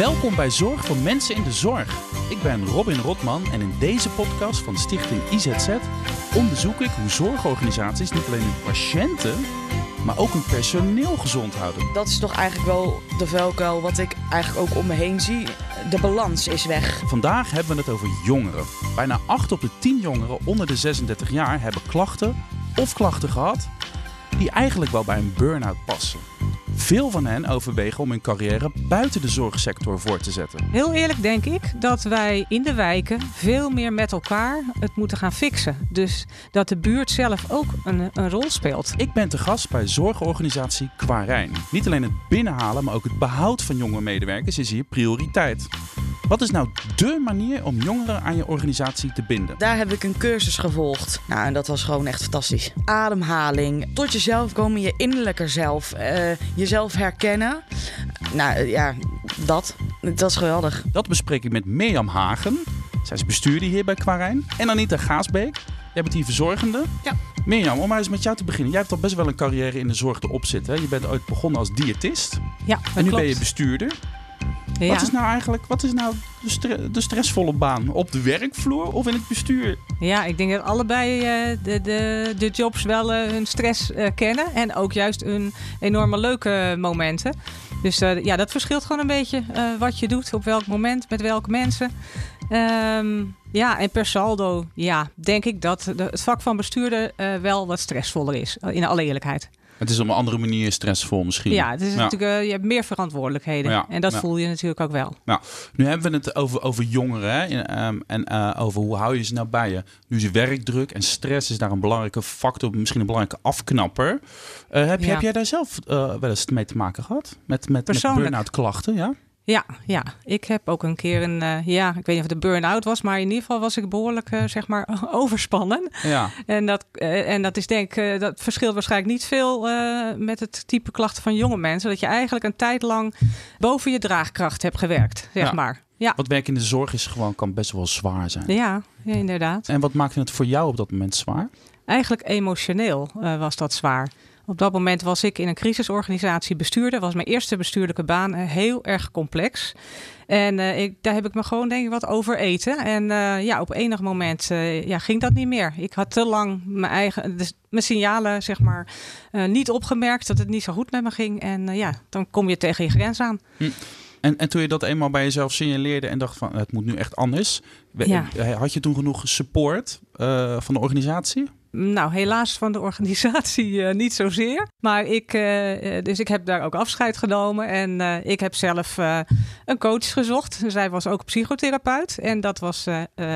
Welkom bij Zorg voor Mensen in de Zorg. Ik ben Robin Rotman en in deze podcast van Stichting IZZ onderzoek ik hoe zorgorganisaties niet alleen hun patiënten, maar ook hun personeel gezond houden. Dat is toch eigenlijk wel de vuilkuil wat ik eigenlijk ook om me heen zie. De balans is weg. Vandaag hebben we het over jongeren. Bijna 8 op de 10 jongeren onder de 36 jaar hebben klachten of klachten gehad die eigenlijk wel bij een burn-out passen. Veel van hen overwegen om hun carrière buiten de zorgsector voor te zetten. Heel eerlijk denk ik dat wij in de wijken veel meer met elkaar het moeten gaan fixen. Dus dat de buurt zelf ook een, een rol speelt. Ik ben te gast bij zorgorganisatie Quarijn. Niet alleen het binnenhalen, maar ook het behoud van jonge medewerkers is hier prioriteit. Wat is nou dé manier om jongeren aan je organisatie te binden? Daar heb ik een cursus gevolgd. Nou, en dat was gewoon echt fantastisch. Ademhaling, tot jezelf komen, je innerlijke zelf, uh, jezelf herkennen. Nou ja, dat. Dat is geweldig. Dat bespreek ik met Mirjam Hagen. Zij is bestuurder hier bij Quarijn. En Anita Gaasbeek. Jij bent hier verzorgende. Ja. Mirjam, om maar eens met jou te beginnen. Jij hebt al best wel een carrière in de zorg erop zitten. Je bent ooit begonnen als diëtist. Ja, En nu klopt. ben je bestuurder. Ja. Wat is nou eigenlijk wat is nou de, stre- de stressvolle baan? Op de werkvloer of in het bestuur? Ja, ik denk dat allebei eh, de, de, de jobs wel eh, hun stress eh, kennen. En ook juist hun enorme leuke momenten. Dus ja, dat verschilt gewoon een beetje wat je doet, op welk moment, met welke mensen. Ehm, ja, en per saldo, ja, denk ik dat het vak van bestuurder wel wat stressvoller is, in alle eerlijkheid. Het is op een andere manier stressvol misschien. Ja, het is natuurlijk, eh, je hebt meer verantwoordelijkheden. Ja, En dat voel je natuurlijk ook wel. Nou, nu hebben we het over, over jongeren hè? En, ehm, en eh, over hoe hou je ze nou bij je. Nu is werkdruk en stress is daar een belangrijke factor, misschien een belangrijke afknapper. Eh, heb, heb jij daar zelf wel eens mee te maken gehad? Met, met, met burn-out klachten, ja? Ja, ja, ik heb ook een keer een, eh, ja, ik weet niet of het een burn-out was, maar in ieder geval was ik behoorlijk, eh, zeg maar, overspannen. Ja. En dat, eh, en dat is denk ik, dat verschilt waarschijnlijk niet veel met het type klachten van jonge mensen. Dat je eigenlijk een tijd lang boven je draagkracht hebt gewerkt, zeg Ja. maar. Ja, Wat werk in de zorg is gewoon, kan best wel zwaar zijn. ja, ja, inderdaad. En wat maakte het voor jou op dat moment zwaar? Eigenlijk emotioneel was dat zwaar. Op dat moment was ik in een crisisorganisatie bestuurder. was mijn eerste bestuurlijke baan eh, heel erg complex. En eh, ik, daar heb ik me gewoon denk ik wat over eten. En eh, ja, op enig moment ja, ging dat niet meer. Ik had te lang mijn eigen dus mijn signalen zeg maar niet opgemerkt dat het niet zo goed met me ging. En ja, dan kom je tegen je grens aan. En, en toen je dat eenmaal bij jezelf signaleerde en dacht van het moet nu echt anders. Ja. Had je toen genoeg support van de organisatie? Nou, helaas van de organisatie eh, niet zozeer. Maar ik, eh, eh, dus ik heb daar ook afscheid genomen. En ik heb zelf een coach gezocht. Zij was ook psychotherapeut. En dat was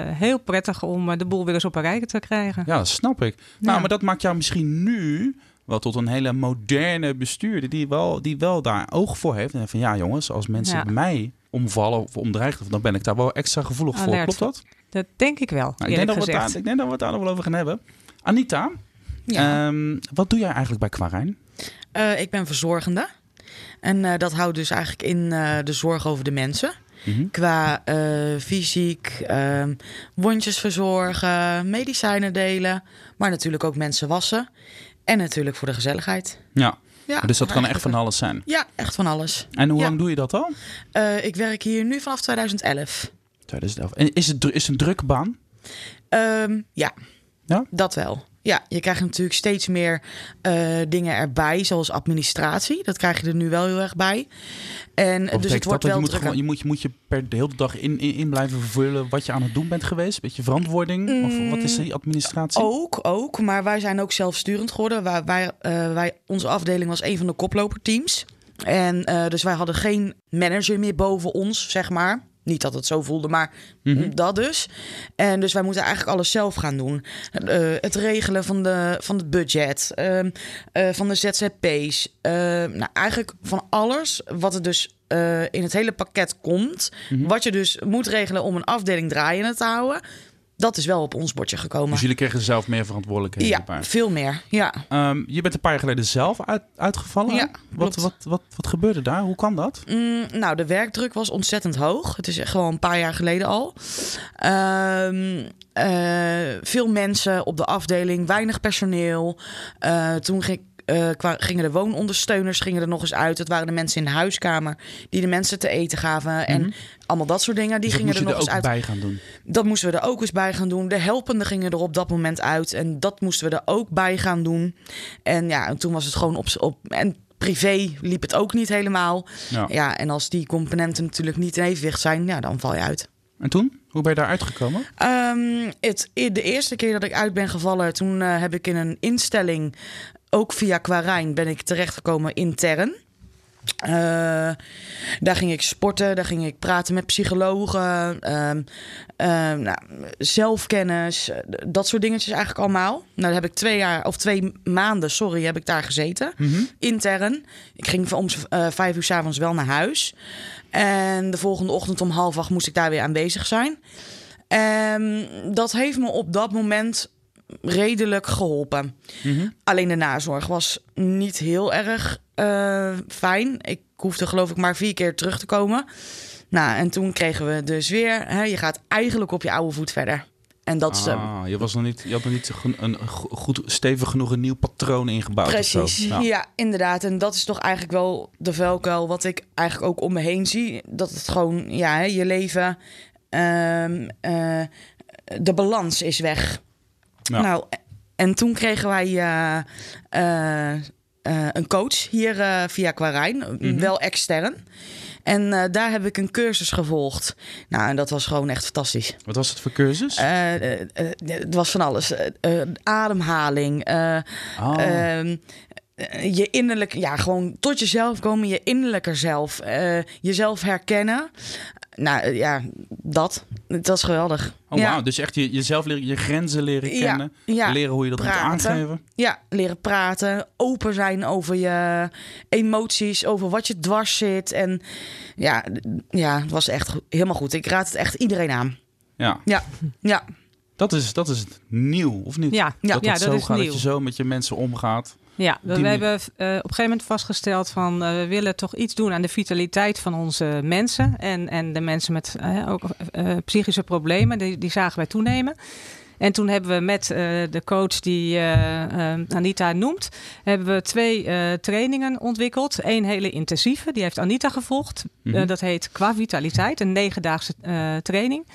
heel prettig om de boel weer eens op een rij te krijgen. Ja, dat snap ik. Nou, Ja. maar dat maakt jou misschien nu wel tot een hele moderne bestuurder die wel, die wel daar oog voor heeft. En van ja, jongens, als mensen Ja. bij mij omvallen of omdreigen, dan ben ik daar wel extra gevoelig voor. Klopt dat? Dat denk ik wel, Nou, ik, denk dat we daar, ik denk dat we het daar nog wel over gaan hebben. Anita, Ja. ehm, wat doe jij eigenlijk bij Quarijn? Eh, ik ben verzorgende. En eh, dat houdt dus eigenlijk in eh, de zorg over de mensen. Mhm. Qua fysiek, ehm, wondjes verzorgen, medicijnen delen. Maar natuurlijk ook mensen wassen. En natuurlijk voor de gezelligheid. Ja, Ja, dus dat kan echt van alles zijn. Ja, echt van alles. En hoe Ja. lang doe je dat al? Ik werk hier nu vanaf 2011. 2011. En is het, is het een drukke baan? Ehm, ja. Ja? dat wel. Ja, je krijgt natuurlijk steeds meer eh, dingen erbij, zoals administratie. Dat krijg je er nu wel heel erg bij. En dus het wordt dat wel je moet, gewoon, je, moet, je moet je per de hele dag in, in, in blijven vervullen wat je aan het doen bent geweest? Beetje verantwoording? Of wat is die administratie? Ook, ook. Maar wij zijn ook zelfsturend geworden. Wij, wij, eh, wij, onze afdeling was een van de koploperteams. En eh, dus wij hadden geen manager meer boven ons, zeg maar. Niet dat het zo voelde, maar Mhm. dat dus. En dus wij moeten eigenlijk alles zelf gaan doen. Eh, het regelen van, de, van het budget, ehm, eh, van de ZZP's. eh, nou, eigenlijk van alles wat er dus eh, in het hele pakket komt. Mhm. Wat je dus moet regelen om een afdeling draaiende te houden. Dat is wel op ons bordje gekomen. Dus jullie kregen zelf meer verantwoordelijkheden Ja, veel meer. Ja. Ehm, je bent een paar jaar geleden zelf uit, uitgevallen. Ja, wat, wat, wat, wat gebeurde daar? Hoe kan dat? Mm, nou, de werkdruk was ontzettend hoog. Het is echt gewoon een paar jaar geleden al. Ehm, eh, veel mensen op de afdeling, weinig personeel. Eh, toen ging, eh, gingen de woonondersteuners gingen er nog eens uit. Het waren de mensen in de huiskamer die de mensen te eten gaven. En allemaal dat soort dingen. Die Dus gingen er nog er eens uit. bij gaan doen. Dat moesten we er ook eens bij gaan doen. De helpenden gingen er op dat moment uit. En dat moesten we er ook bij gaan doen. En ja, en toen was het gewoon op... op en privé liep het ook niet helemaal. Ja. Ja, en als die componenten natuurlijk niet in evenwicht zijn, ja, dan val je uit. En toen? Hoe ben je daar uitgekomen? Ehm, het, de eerste keer dat ik uit ben gevallen, toen eh, heb ik in een instelling, ook via Quarijn, ben ik terechtgekomen intern. Eh, daar ging ik sporten, daar ging ik praten met psychologen, ehm, ehm, nou, zelfkennis, eh, dat soort dingetjes eigenlijk allemaal. Nou, daar heb ik twee jaar of twee maanden, sorry, heb ik daar gezeten, intern. Ik ging om eh, vijf uur s avonds wel naar huis. En de volgende ochtend om half acht moest ik daar weer aanwezig zijn. En dat heeft me op dat moment redelijk geholpen. Alleen de nazorg was niet heel erg eh, fijn. Ik hoefde geloof ik maar vier keer terug te komen. Nou, en toen kregen we dus weer... Hè, je gaat eigenlijk op je oude voet verder. En dat is... Ah, je, was nog niet, je had nog niet een, een go- goed, stevig genoeg een nieuw patroon ingebouwd. Precies, zo. ja. Inderdaad. En dat is toch eigenlijk wel de vuilkuil wat ik eigenlijk ook om me heen zie. Dat het gewoon, ja, je leven, ehm, eh, de balans is weg. Ja. Nou, en toen kregen wij eh, eh, eh, een coach hier via Quarijn, Mhm. wel extern. En daar heb ik een cursus gevolgd. Nou, en dat was gewoon echt fantastisch. Wat was het voor cursus? Het was van alles. Ademhaling. oh. Ehm, eh, je innerlijk, ja, gewoon tot jezelf komen, je innerlijke zelf, jezelf herkennen. Nou ja, dat. Dat is geweldig. oh, ja. wauw. Dus echt je, jezelf leren, je grenzen leren kennen. ja. Leren hoe je dat Praten. moet aangeven. Ja, leren praten, open zijn over je emoties, over wat je dwars zit. En ja, ja, het was echt helemaal goed. Ik raad het echt iedereen aan. Ja, Ja, ja. dat is, dat is nieuw, of niet? Ja, Ja, dat, ja, dat zo is gaat, nieuw. dat je zo met je mensen omgaat. Ja, we manier. hebben eh, op een gegeven moment vastgesteld van eh, we willen toch iets doen aan de vitaliteit van onze mensen. En, en de mensen met eh, ook psychische problemen, die, die zagen wij toenemen. En toen hebben we met eh, de coach die eh, eh, Anita noemt, hebben we twee trainingen ontwikkeld. Eén hele intensieve, die heeft Anita gevolgd. Mhm. Dat heet Qua Vitaliteit, een negendaagse training.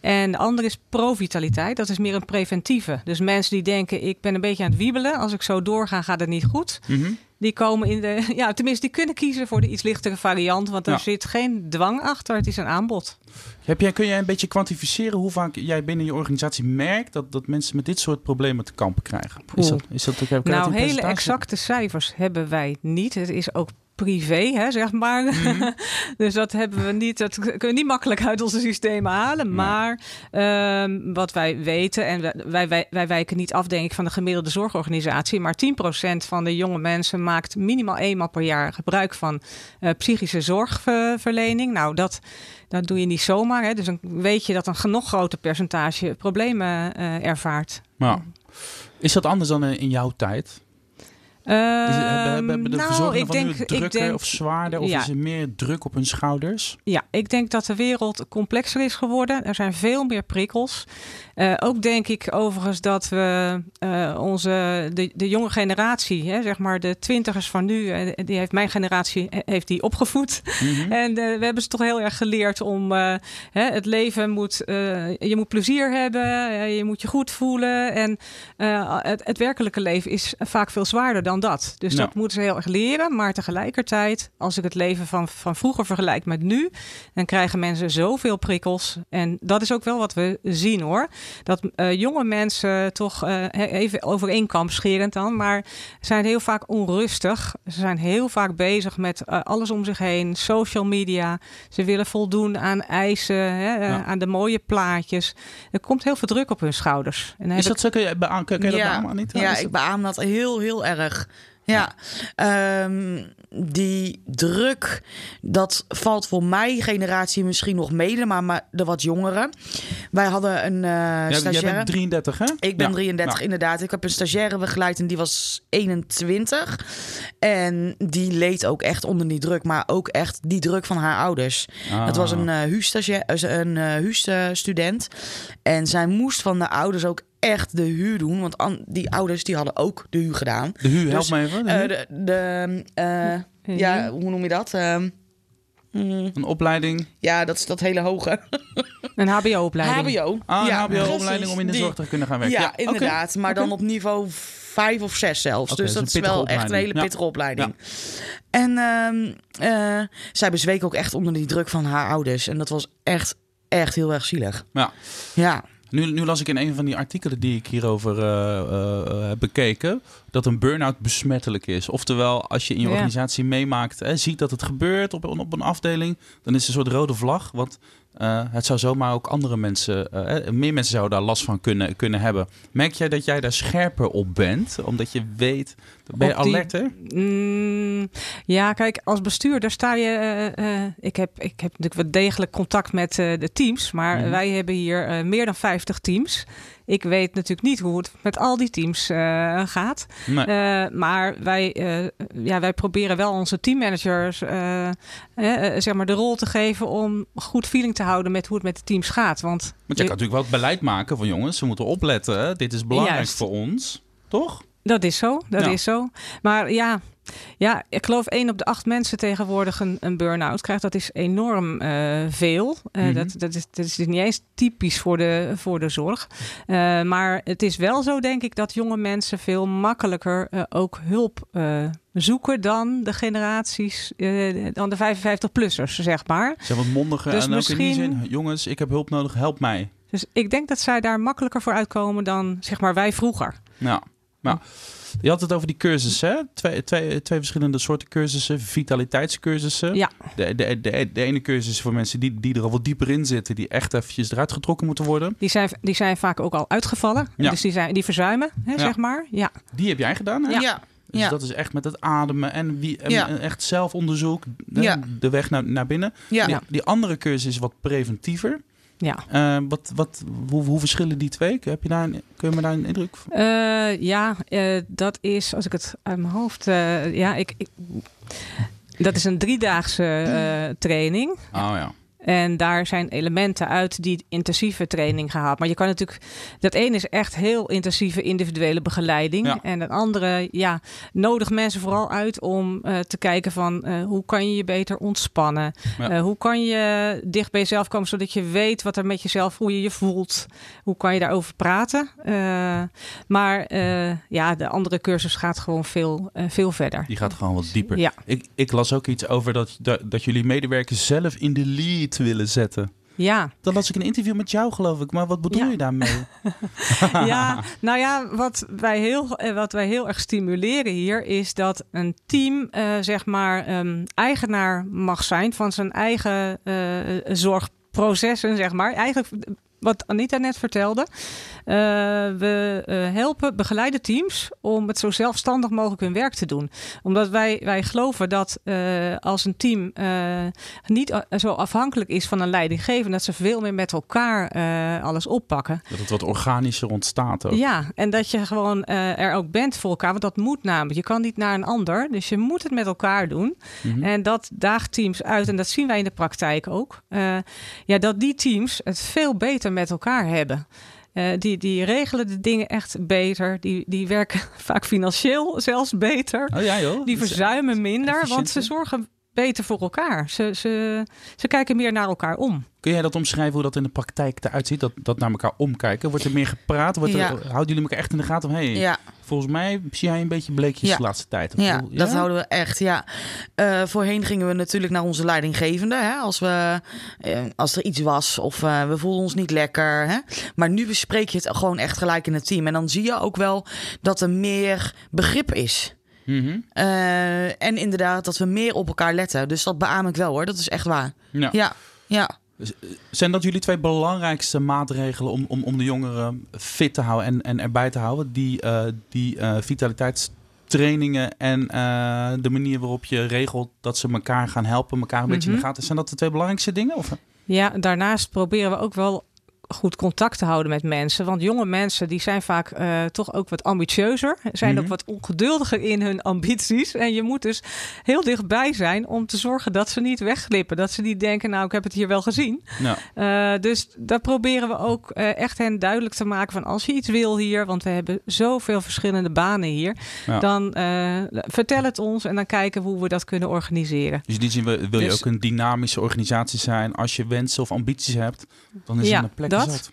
En de andere is Pro-Vitaliteit, dat is meer een preventieve. Dus mensen die denken, ik ben een beetje aan het wiebelen. Als ik zo doorga, gaat het niet goed. Mhm. Die komen in de, ja, tenminste, die kunnen kiezen voor de iets lichtere variant. Want er Ja. zit geen dwang achter, het is een aanbod. Heb jij, kun jij een beetje kwantificeren hoe vaak jij binnen je organisatie merkt dat, dat mensen met dit soort problemen te kampen krijgen? Is dat, is dat, in nou, hele exacte cijfers hebben wij niet. Het is ook privé, hè, zeg maar. Mhm. dus dat hebben we niet. Dat kunnen we niet makkelijk uit onze systemen halen. Maar ehm, wat wij weten, en wij- wij, wij, wij wijken niet af, denk ik, van de gemiddelde zorgorganisatie. Maar 10% van de jonge mensen maakt minimaal eenmaal per jaar gebruik van eh, psychische zorgverlening. Nou, dat, dat doe je niet zomaar. Hè. Dus dan weet je dat een nog groter percentage problemen eh, ervaart. Ja. Is dat anders dan in in jouw tijd? Is het, hebben, de nou, ik denk, nu ik drukker denk, of zwaarder? Of ja. is er meer druk op hun schouders? Ja, ik denk dat de wereld complexer is geworden. Er zijn veel meer prikkels. Eh, ook denk ik overigens dat we eh, onze, de, de jonge generatie, hè, zeg maar de twintigers van nu, eh, die heeft mijn generatie heeft die opgevoed. Mhm. En we hebben ze toch heel erg geleerd om hè, het leven moet, je moet plezier hebben, je moet je goed voelen. En het, het werkelijke leven is vaak veel zwaarder dan dat. Dus Ja. dat moeten ze heel erg leren. Maar tegelijkertijd, als ik het leven van, van vroeger vergelijk met nu, dan krijgen mensen zoveel prikkels. En dat is ook wel wat we zien hoor. Dat eh, jonge mensen toch, eh, even over één kamp scherend dan, maar zijn heel vaak onrustig. Ze zijn heel vaak bezig met eh, alles om zich heen, social media. Ze willen voldoen aan eisen, hè, Ja. aan de mooie plaatjes. Er komt heel veel druk op hun schouders. En Is dat zo? Kun je, beaam, kun je dat ja, beamen, Anita? ja ik beaam dat heel, heel erg. Ja, Ehm, die druk, dat valt voor mijn generatie misschien nog mede, maar, maar de wat jongeren. Wij hadden een eh Jij- jij stagiaire. bent 33, hè? Ik ben Ja. 33 Ja. inderdaad. Ik heb een stagiaire begeleid en die was 21. En die leed ook echt onder die druk, maar ook echt die druk van haar ouders. Ah. Het was een uh, huisstudent. en zij moest van de ouders ook echt de huur doen. Want an- die ouders die hadden ook de huur gedaan. De Hu, help Dus, me even. De Eh, Hu? de, de, eh, ja, hoe noem je dat? Ehm, mm, Een opleiding. ja, dat is dat hele hoge. Een HBO-opleiding. HBO. Ah, een ja, HBO-opleiding om in de die. zorg te kunnen gaan werken. Ja, inderdaad. Maar dan op niveau vijf of zes zelfs. Oké, dus dat dat is wel echt een hele. Ja. pittige opleiding. En ehm eh, zij bezweek ook echt onder die druk van haar ouders. En dat was echt, echt heel erg zielig. Ja. Ja. Nu, nu las ik in een van die artikelen die ik hierover eh, heb bekeken... dat een burn-out besmettelijk is. Oftewel, als je in je Ja. organisatie meemaakt... Hè, ziet dat het gebeurt op, een- op een afdeling... dan is het een soort rode vlag. Want eh, het zou zomaar ook andere mensen... eh, meer mensen zouden daar last van kunnen, kunnen hebben. Merk jij dat jij daar scherper op bent? Omdat je weet... Ben je die- alerter? Mm, ja, kijk, als bestuurder sta je. eh, eh, ik, heb, ik heb natuurlijk wel degelijk contact met eh, de teams, maar Mhm. wij hebben hier eh, meer dan 50 teams. Ik weet natuurlijk niet hoe het met al die teams eh, gaat. Nee. Eh, maar wij, eh, ja, wij proberen wel onze teammanagers zeg maar de rol te geven om goed feeling te houden met hoe het met de teams gaat. Want Want je kan natuurlijk wel het beleid maken van jongens, we moeten opletten. Dit is belangrijk Juist. voor ons. Toch? Dat is zo, dat Ja. is zo. Maar ja, ja, ik geloof één op de acht mensen tegenwoordig een, een burn-out krijgt. Dat is enorm eh, veel. Eh, Mhm. dat, dat, is, dat is niet eens typisch voor de, voor de zorg. Eh, maar het is wel zo, denk ik, dat jonge mensen veel makkelijker ook hulp zoeken dan de generaties, dan de 55-plussers, zeg maar. Ze zijn wat mondiger Dus en ook in die misschien- zin, jongens, ik heb hulp nodig, help mij. Dus ik denk dat zij daar makkelijker voor uitkomen dan, zeg maar, wij vroeger. Nou, nou. Je had het over die cursussen, hè? Twee, twee, twee verschillende soorten cursussen. Vitaliteitscursussen. Ja. De, de, de, de ene cursus is voor mensen die, die er al wat dieper in zitten. Die echt eventjes eruit getrokken moeten worden. Die zijn, die zijn vaak ook al uitgevallen. Ja. Dus die, zijn, die verzuimen, hè, Ja. zeg maar. Ja. Die heb jij gedaan, hè? Ja. ja. Dus Ja. dat is echt met het ademen en, wie, en, Ja. en echt zelfonderzoek. De, Ja. de weg naar, naar binnen. Ja. Die, die andere cursus is wat preventiever. Ja. Eh, wat, wat, hoe, hoe verschillen die twee? Heb je daar een, kun je me daar een indruk van? Eh, ja, eh, dat is, als ik het uit mijn hoofd... ja, ik, ik, dat is een driedaagse training. Oh ja. En daar zijn elementen uit die intensieve training gehaald. Maar je kan natuurlijk... Dat ene is echt heel intensieve individuele begeleiding. Ja. En het andere, ja, nodig mensen vooral uit om eh, te kijken van... eh, hoe kan je je beter ontspannen? Ja. Eh, hoe kan je dicht bij jezelf komen zodat je weet wat er met jezelf, hoe je je voelt? Hoe kan je daarover praten? Maar ja, de andere cursus gaat gewoon veel, veel verder. Die gaat gewoon wat dieper. Ja, Ik, ik las ook iets over dat, dat, dat jullie medewerkers zelf in de lead willen zetten. ja. Dan las ik een interview met jou, geloof ik. Maar wat bedoel Ja. je daarmee? ja, nou ja, wat wij, heel, eh, wat wij heel erg stimuleren hier is dat een team, eh, zeg maar, ehm, eigenaar mag zijn van zijn eigen eh, zorgprocessen, zeg maar. Eigenlijk wat Anita net vertelde. Eh, we eh, helpen begeleide teams om het zo zelfstandig mogelijk hun werk te doen. Omdat wij, wij geloven dat eh, als een team niet zo afhankelijk is van een leidinggevende, dat ze veel meer met elkaar alles oppakken. dat het wat organischer ontstaat ook. Ja, en dat je gewoon er ook bent voor elkaar. Want dat moet namelijk. Je kan niet naar een ander. Dus je moet het met elkaar doen. Mhm. En dat daagt teams uit. En dat zien wij in de praktijk ook. Ja, dat die teams het veel beter met elkaar hebben. Eh, die, die regelen de dingen echt beter. Die, die werken vaak financieel zelfs beter. Oh ja, joh. Die verzuimen minder, want ze zorgen beter voor elkaar. Ze, ze, ze kijken meer naar elkaar om. Kun jij dat omschrijven hoe dat in de praktijk eruit ziet? Dat, dat naar elkaar omkijken? Wordt er meer gepraat? Wordt er, Ja. Houden jullie elkaar echt in de gaten? Hey, Ja, Volgens mij zie jij een beetje bleekjes Ja. de laatste tijd. ja, dat houden we echt. Ja. Eh, voorheen gingen we natuurlijk naar onze leidinggevende. Hè, als, we, eh, als er iets was of eh, we voelden ons niet lekker. Hè. Maar nu bespreek je het gewoon echt gelijk in het team. En dan zie je ook wel dat er meer begrip is. Mhm. Eh, en inderdaad dat we meer op elkaar letten. Dus dat beaam ik wel hoor. Dat is echt waar. Ja. Ja, ja. Zijn dat jullie twee belangrijkste maatregelen om, om, om de jongeren fit te houden en, en erbij te houden? Die, eh, die eh, vitaliteitstrainingen en eh, de manier waarop je regelt dat ze elkaar gaan helpen, elkaar een beetje in de Mhm. gaten. Zijn dat de twee belangrijkste dingen? Of? Ja, daarnaast proberen we ook wel goed contact te houden met mensen. Want jonge mensen die zijn vaak uh, toch ook wat ambitieuzer. Zijn Mhm. ook wat ongeduldiger in hun ambities. En je moet dus heel dichtbij zijn om te zorgen dat ze niet wegglippen. Dat ze niet denken, nou ik heb het hier wel gezien. Ja. Uh, dus daar proberen we ook uh, echt hen duidelijk te maken van als je iets wil hier, want we hebben zoveel verschillende banen hier, Ja. dan vertel het ons en dan kijken we hoe we dat kunnen organiseren. Dus in die zin wil wil je Dus- ook een dynamische organisatie zijn. Als je wensen of ambities hebt, dan is Ja, er een plek dat.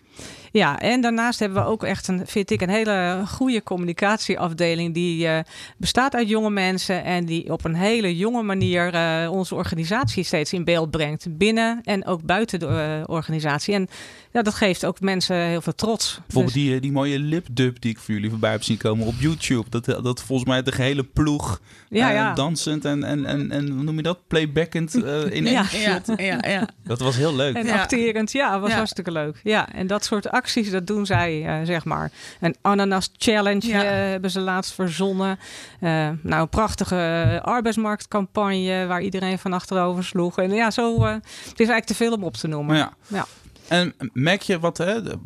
Ja, en daarnaast hebben we ook echt een, vind ik, een hele goede communicatieafdeling die eh, bestaat uit jonge mensen en die op een hele jonge manier eh, onze organisatie steeds in beeld brengt. Binnen en ook buiten de eh, organisatie. En ja, dat geeft ook mensen heel veel trots. Bijvoorbeeld Dus- die, die mooie lipdub die ik voor jullie voorbij heb zien komen op YouTube. Dat, dat volgens mij de gehele ploeg ja, ja. dansend en, en, en, en hoe noem je dat? Playbackend in één Ja. shot. Ja, ja, ja. Dat was heel leuk. En Ja. acterend, ja, was Ja. hartstikke leuk. Ja, en dat soort acties, dat doen zij, eh, zeg maar. Een ananas challenge Ja. eh, hebben ze laatst verzonnen. Eh, nou, een prachtige arbeidsmarktcampagne waar iedereen van achterover sloeg. En ja, zo, het is eigenlijk te veel om op te noemen. Ja. Ja. En merk je wat, hè? de-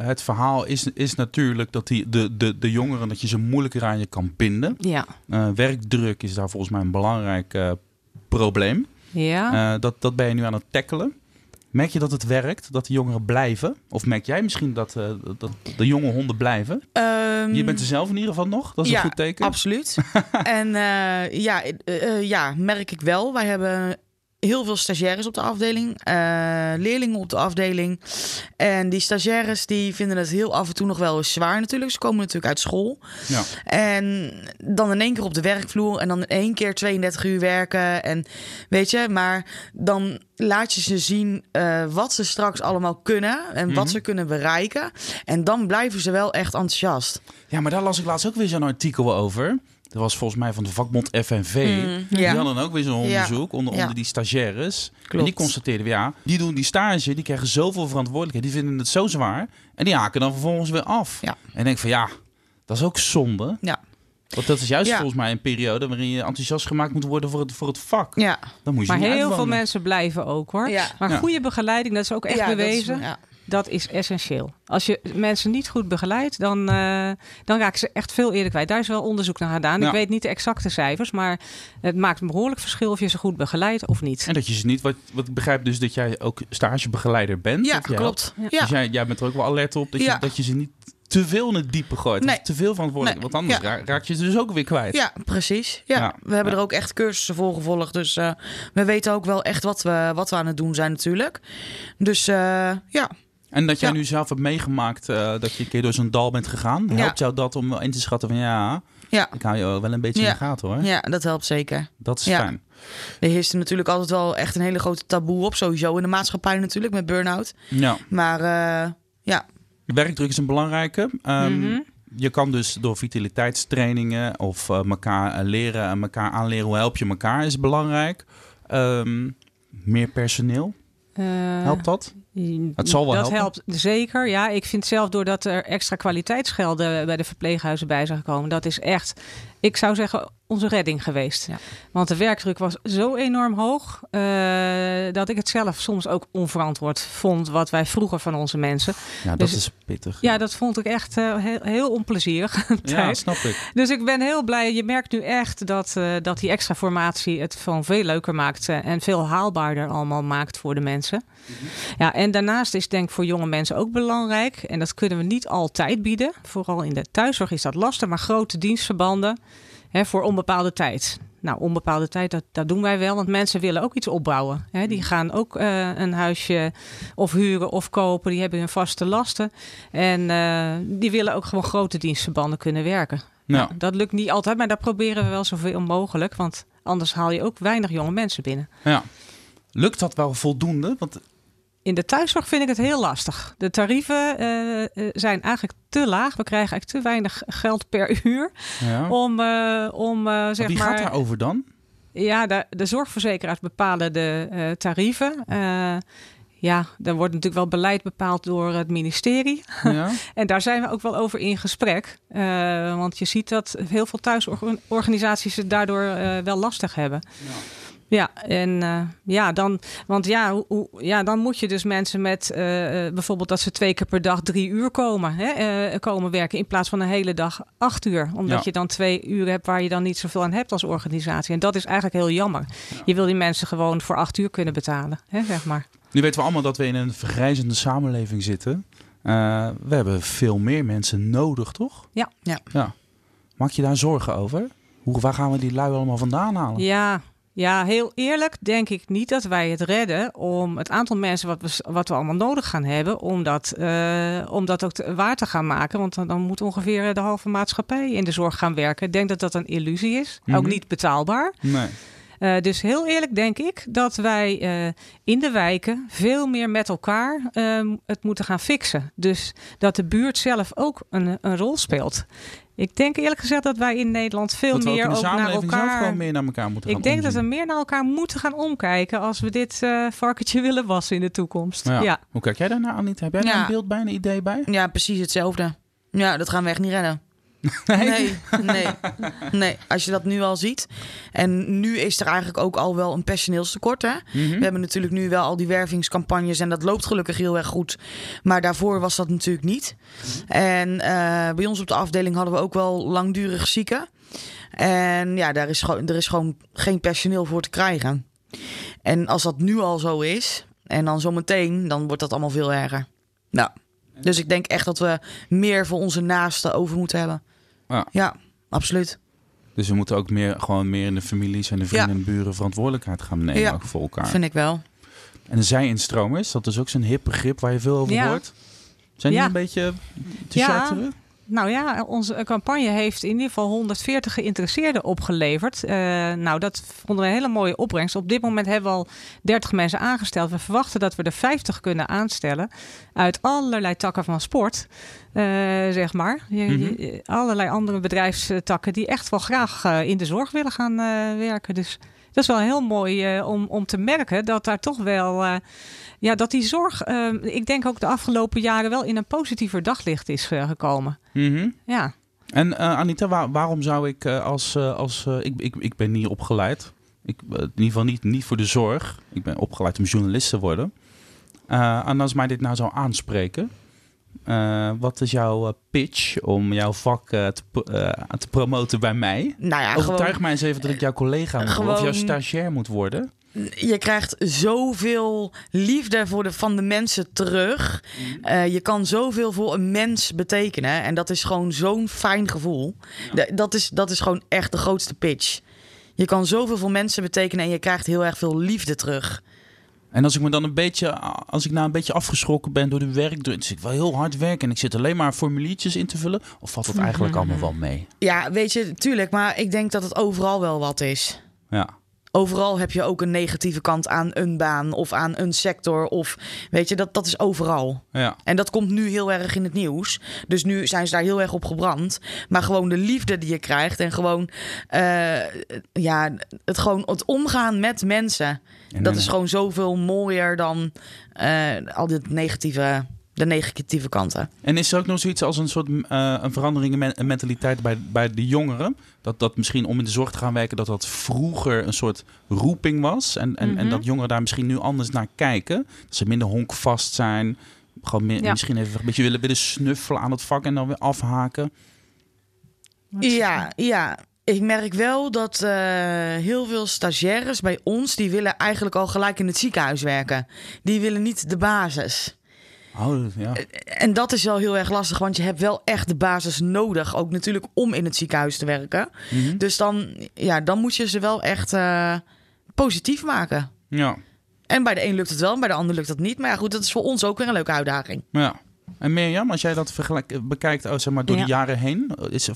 het verhaal is, is natuurlijk dat die, de, de, de jongeren, dat je ze moeilijker aan je kan binden. Ja. Werkdruk is daar volgens mij een belangrijk probleem. Ja. Dat, dat ben je nu aan het tackelen. Merk je dat het werkt, dat de jongeren blijven? Of merk jij misschien dat, eh, dat de jonge honden blijven? Ehm, Je bent er zelf in ieder geval nog, dat is ja, een goed teken. Absoluut. en eh, ja, eh, ja, merk ik wel. Wij hebben heel veel stagiaires op de afdeling, eh, leerlingen op de afdeling. En die stagiaires die vinden het heel af en toe nog wel eens zwaar natuurlijk. Ze komen natuurlijk uit school. Ja. En dan in één keer op de werkvloer en dan in één keer 32 uur werken. En weet je, maar dan laat je ze zien eh, wat ze straks allemaal kunnen en Mhm. wat ze kunnen bereiken. En dan blijven ze wel echt enthousiast. ja, maar daar las ik laatst ook weer zo'n artikel over. Dat was volgens mij van de vakbond FNV. Mm, Die ja. hadden ook weer zo'n Ja. onderzoek onder, Ja. onder die stagiaires. En die constateerden, ja, die doen die stage, die krijgen zoveel verantwoordelijkheid. Die vinden het zo zwaar. En die haken dan vervolgens weer af. Ja. En ik denk van, ja, dat is ook zonde. Ja. Want dat is juist Ja. volgens mij een periode waarin je enthousiast gemaakt moet worden voor het, voor het vak. Ja. Dan moet je Maar heel veel mensen blijven ook hoor. Ja. Maar Ja. goede begeleiding, dat is ook echt Ja, dat is- bewezen. ja. Dat is essentieel. Als je mensen niet goed begeleidt, dan, eh, dan raken ze echt veel eerder kwijt. Daar is wel onderzoek naar gedaan. Ja. Ik weet niet de exacte cijfers, maar het maakt een behoorlijk verschil of je ze goed begeleidt of niet. En dat je ze niet, wat, wat ik begrijp dus dat jij ook stagebegeleider bent. Ja, klopt. Ja. Dus jij, jij bent er ook wel alert op dat, je, Ja. dat je ze niet te veel in het diepe gooit. Nee. Of te veel verantwoordelijk. Nee. Want anders Ja. ra- raak je ze dus ook weer kwijt. Ja, precies. Ja, Ja. we hebben Ja. er ook echt cursussen voor gevolgd. Dus eh, we weten ook wel echt wat we, wat we aan het doen zijn natuurlijk. Dus eh, ja. En dat jij Ja. nu zelf hebt meegemaakt eh, dat je een keer door zo'n dal bent gegaan. Ja. Helpt jou dat om in te schatten van ja, Ja. ik hou je wel een beetje in de gaten hoor. ja, dat helpt zeker. Dat is fijn. Er heerst er natuurlijk altijd wel echt een hele grote taboe op. Sowieso in de maatschappij natuurlijk met burn-out. Ja. Maar eh, ja, Werkdruk is een belangrijke. Ehm, Mhm. Je kan dus door vitaliteitstrainingen of elkaar eh, leren en elkaar aanleren hoe help je elkaar is belangrijk. Ehm, meer personeel, helpt dat? Het zal wel dat helpen. helpt zeker. Ja, ik vind zelf doordat er extra kwaliteitsgelden bij de verpleeghuizen bij zijn gekomen, dat is echt, ik zou zeggen, onze redding geweest. Ja. Want de werkdruk was zo enorm hoog eh, dat ik het zelf soms ook onverantwoord vond wat wij vroeger van onze mensen. Ja, dat Dus- is pittig. Ja, dat vond ik echt eh, heel, heel onplezierig. Ja, snap ik. Dus ik ben heel blij. Je merkt nu echt dat, eh, dat die extra formatie het gewoon veel leuker maakt en veel haalbaarder allemaal maakt voor de mensen. Ja, en daarnaast is denk ik voor jonge mensen ook belangrijk. En dat kunnen we niet altijd bieden. Vooral in de thuiszorg is dat lastig, maar grote dienstverbanden hè, voor onbepaalde tijd. Nou, onbepaalde tijd, dat, dat doen wij wel, want mensen willen ook iets opbouwen. Hè. Die gaan ook eh, een huisje of huren of kopen, die hebben hun vaste lasten. En eh, die willen ook gewoon grote dienstverbanden kunnen werken. Nou, dat lukt niet altijd, maar daar proberen we wel zoveel mogelijk. Want anders haal je ook weinig jonge mensen binnen. Ja. Lukt dat wel voldoende? Want In de thuiszorg vind ik het heel lastig. De tarieven eh, eh, zijn eigenlijk te laag. We krijgen eigenlijk te weinig geld per uur ja. om, eh, om zeg Wie maar. gaat daarover dan? Ja, de, de zorgverzekeraars bepalen de tarieven. Ja, daar wordt natuurlijk wel beleid bepaald door het ministerie. Ja. En daar zijn we ook wel over in gesprek. Want je ziet dat heel veel thuisorganisaties het daardoor wel lastig hebben. Ja, en uh, ja, dan, want ja, hoe, ja, dan moet je dus mensen met uh, bijvoorbeeld dat ze twee keer per dag drie uur komen, hè, uh, komen werken in plaats van een hele dag acht uur. Omdat ja. je dan twee uur hebt waar je dan niet zoveel aan hebt als organisatie. En dat is eigenlijk heel jammer. Ja. Je wil die mensen gewoon voor acht uur kunnen betalen, hè, zeg maar. Nu weten we allemaal dat we in een vergrijzende samenleving zitten. we hebben veel meer mensen nodig, toch? Ja. ja. ja. Maak je daar zorgen over? Hoe, waar gaan we die lui allemaal vandaan halen? Ja, ja, heel eerlijk denk ik niet dat wij het redden om het aantal mensen wat we, wat we allemaal nodig gaan hebben, om dat, uh, om dat ook te, waar te gaan maken. Want dan, dan moet ongeveer de halve maatschappij in de zorg gaan werken. Ik denk dat dat een illusie is. Mm -hmm. Ook niet betaalbaar. Nee. Uh, dus heel eerlijk denk ik dat wij uh, in de wijken veel meer met elkaar uh, het moeten gaan fixen. Dus dat de buurt zelf ook een, een rol speelt. Ik denk eerlijk gezegd dat wij in Nederland veel dat meer ook, ook naar elkaar. gewoon meer naar elkaar moeten ik gaan denk omzien. dat we meer naar elkaar moeten gaan omkijken als we dit uh, varkentje willen wassen in de toekomst. Ja. Ja. Hoe kijk jij daarnaar, Anita? Heb jij daar een beeld bij, een idee bij? Ja, precies hetzelfde. Ja, dat gaan we echt niet redden. Nee. Nee, nee, nee. Als je dat nu al ziet. En nu is er eigenlijk ook al wel een personeelstekort. Hè? Mhm. We hebben natuurlijk nu wel al die wervingscampagnes en dat loopt gelukkig heel erg goed. Maar daarvoor was dat natuurlijk niet. En eh, bij ons op de afdeling hadden we ook wel langdurig zieken. En ja, daar is, gewoon- er is gewoon geen personeel voor te krijgen. En als dat nu al zo is, en dan zometeen, dan wordt dat allemaal veel erger. Nou, dus ik denk echt dat we meer voor onze naasten over moeten hebben. Ja. Ja, absoluut. Dus we moeten ook meer, gewoon meer in de families en de vrienden en buren verantwoordelijkheid gaan nemen Ja. voor elkaar. Vind ik wel. En een zij-instromers, dat is ook zo'n hip begrip waar je veel over Ja. hoort. Zijn die een beetje te Ja. charteren? Nou ja, onze campagne heeft in ieder geval 140 geïnteresseerden opgeleverd. Eh, nou, dat vonden we een hele mooie opbrengst. Op dit moment hebben we al 30 mensen aangesteld. We verwachten dat we er 50 kunnen aanstellen uit allerlei takken van sport, eh, zeg maar. Mhm. allerlei andere bedrijfstakken die echt wel graag eh, in de zorg willen gaan werken. Dus dat is wel heel mooi eh, om, om te merken dat daar toch wel... eh, ja, dat die zorg, eh, ik denk ook de afgelopen jaren wel in een positiever daglicht is gekomen. Mhm. Ja. En Anita, waar- waarom zou ik als... als ik, ik, ik ben niet opgeleid. Ik, in ieder geval niet, niet voor de zorg. Ik ben opgeleid om journalist te worden. En als mij dit nou zou aanspreken... eh, wat is jouw eh, pitch om jouw vak eh, te, te promoten bij mij? Nou ja, Overtuig gewoon, mij eens even dat ik jouw collega moet worden, of jouw stagiair moet worden. je krijgt zoveel liefde voor de, van de mensen terug. Eh, je kan zoveel voor een mens betekenen. En dat is gewoon zo'n fijn gevoel. Dat, is, dat is gewoon echt de grootste pitch. Je kan zoveel voor mensen betekenen en je krijgt heel erg veel liefde terug. En als ik me dan een beetje, als ik nou een beetje afgeschrokken ben door de werkdruk, dus ik wel heel hard werken en ik zit alleen maar formuliertjes in te vullen, of valt dat eigenlijk allemaal wel mee? Ja, weet je, tuurlijk. Maar ik denk dat het overal wel wat is. Ja. Overal heb je ook een negatieve kant aan een baan of aan een sector. Of weet je, dat, dat is overal. Ja. En dat komt nu heel erg in het nieuws. Dus nu zijn ze daar heel erg op gebrand. Maar gewoon de liefde die je krijgt. En gewoon, eh, ja, het, gewoon het omgaan met mensen. En dat is gewoon zoveel mooier dan eh, al dit negatieve, de negatieve kanten. En is er ook nog zoiets als een soort eh, een verandering in men- mentaliteit bij, bij de jongeren? Dat dat misschien om in de zorg te gaan werken, dat dat vroeger een soort roeping was. En, en, en Mhm. dat jongeren daar misschien nu anders naar kijken. Dat ze minder honkvast zijn. Gewoon meer, Ja. misschien even een beetje willen, willen snuffelen aan het vak en dan weer afhaken. Ja, ja. Ik merk wel dat eh, heel veel stagiaires bij ons... die willen eigenlijk al gelijk in het ziekenhuis werken. Die willen niet de basis. Oh, ja. En dat is wel heel erg lastig, want je hebt wel echt de basis nodig. Ook natuurlijk om in het ziekenhuis te werken. Mhm. Dus dan, ja, dan moet je ze wel echt eh, positief maken. ja. En bij de een lukt het wel, en bij de ander lukt dat niet. Maar ja, goed, dat is voor ons ook weer een leuke uitdaging. Ja. En Mirjam, als jij dat bekijkt oh, zeg maar, door Ja. de jaren heen, is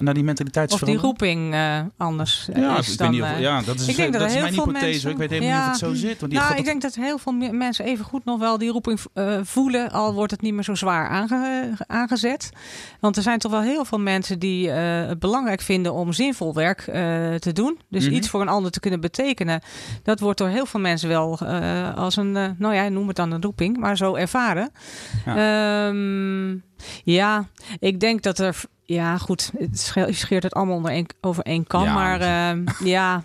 naar die Of die roeping eh, anders eh, Ja, is ik dan... weet niet of, eh, ja, dat is, ik denk dat dat is mijn veel hypothese. mensen-. Ik weet helemaal Ja. niet of het zo zit. Want die nou, ik denk dat heel veel me- mensen even goed nog wel die roeping voelen, al wordt het niet meer zo zwaar aange- aangezet. Want er zijn toch wel heel veel mensen die het belangrijk vinden om zinvol werk te doen. Dus Mhm. iets voor een ander te kunnen betekenen. Dat wordt door heel veel mensen wel als een, nou ja, noem het dan een roeping, maar zo ervaren. Ja, ja ik denk dat er, ja goed, het sche- scheert het allemaal onder één, over één kam. Ja, maar ehm, ja,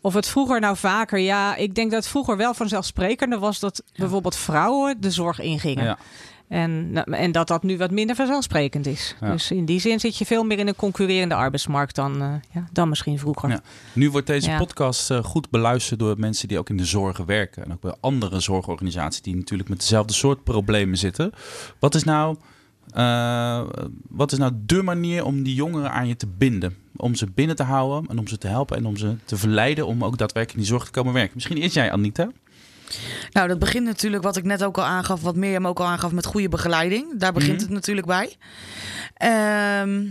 Of het vroeger nou vaker, ja, ik denk dat het vroeger wel vanzelfsprekender was dat bijvoorbeeld vrouwen de zorg ingingen. Ja. En, nou, en dat dat nu wat minder vanzelfsprekend is. Ja. Dus in die zin zit je veel meer in een concurrerende arbeidsmarkt dan, eh, ja, dan misschien vroeger. Ja. Nu wordt deze podcast eh, goed beluisterd door mensen die ook in de zorg werken. En ook bij andere zorgorganisaties die natuurlijk met dezelfde soort problemen zitten. Wat is nou, eh, wat is nou de manier om die jongeren aan je te binden? Om ze binnen te houden en om ze te helpen en om ze te verleiden om ook daadwerkelijk in die zorg te komen werken. Misschien eerst jij, Anita. Nou, dat begint natuurlijk, wat ik net ook al aangaf, wat Mirjam ook al aangaf, met goede begeleiding. Daar begint Mhm. het natuurlijk bij. Ehm,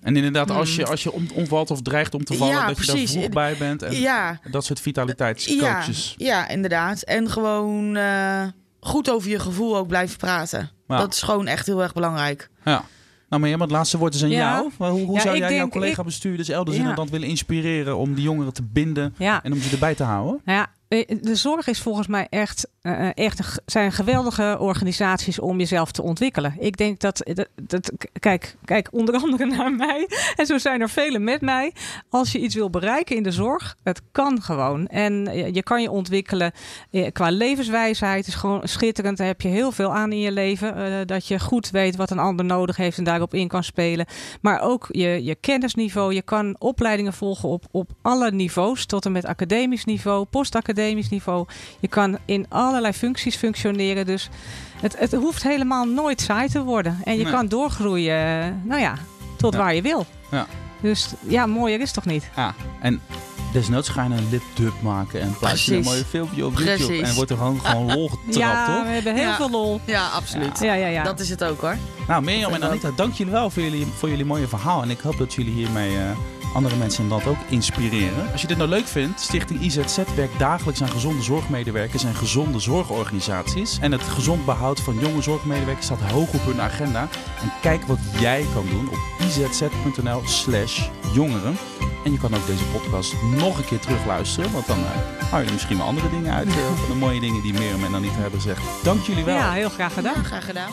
En inderdaad, als je, als je om- omvalt of dreigt om te vallen. Ja, dat je precies. daar vroeg bij bent. En ja, dat soort ja, vitaliteitscoaches. ja, inderdaad. En gewoon eh, goed over je gevoel ook blijven praten. Ja. Dat is gewoon echt heel erg belangrijk. Ja. Nou, maar het laatste woord is aan Ja. jou. Maar hoe hoe Ja, zou jij jouw collega-bestuurders elders in het land willen inspireren om die jongeren te binden Ja. en om ze erbij te houden? Nou ja, de zorg is volgens mij echt, eh, echt een, g- zijn geweldige organisaties om jezelf te ontwikkelen. Ik denk dat, dat, kijk, kijk onder andere naar mij en zo zijn er velen met mij. Als je iets wil bereiken in de zorg, het kan gewoon. En eh, je kan je ontwikkelen eh, qua levenswijsheid. is gewoon schitterend. Daar heb je heel veel aan in je leven. eh, dat je goed weet wat een ander nodig heeft en daarop in kan spelen. Maar ook je, je kennisniveau. Je kan opleidingen volgen op, op alle niveaus. Tot en met academisch niveau, postacademisch niveau. Je kan in allerlei functies functioneren. Dus het, het hoeft helemaal nooit saai te worden. En je Nee. kan doorgroeien, eh, nou ja, tot Ja. waar je wil. Ja. Dus ja, mooier is toch niet? Ja, en desnoods ga je een lipdub maken en plaats je een Precies. mooi filmpje op YouTube. Precies. En wordt er gewoon, gewoon lol getrapt, ja, toch? we hebben heel Ja. veel lol. Ja, absoluut. Ja, ja, ja. Dat is het ook hoor. Nou, Mirjam en Anita, dank jullie wel voor jullie, voor jullie mooie verhaal. En ik hoop dat jullie hiermee eh, andere mensen in het land ook inspireren. Als je dit nou leuk vindt, Stichting IZZ werkt dagelijks aan gezonde zorgmedewerkers en gezonde zorgorganisaties. En het gezond behoud van jonge zorgmedewerkers staat hoog op hun agenda. En kijk wat jij kan doen op izz.nl slash jongeren. En je kan ook deze podcast nog een keer terugluisteren, want dan eh hou je er misschien wel andere dingen uit. eh, van de mooie dingen die Mirjam en Anita hebben gezegd. Dank jullie wel. Ja, heel graag gedaan. Graag gedaan.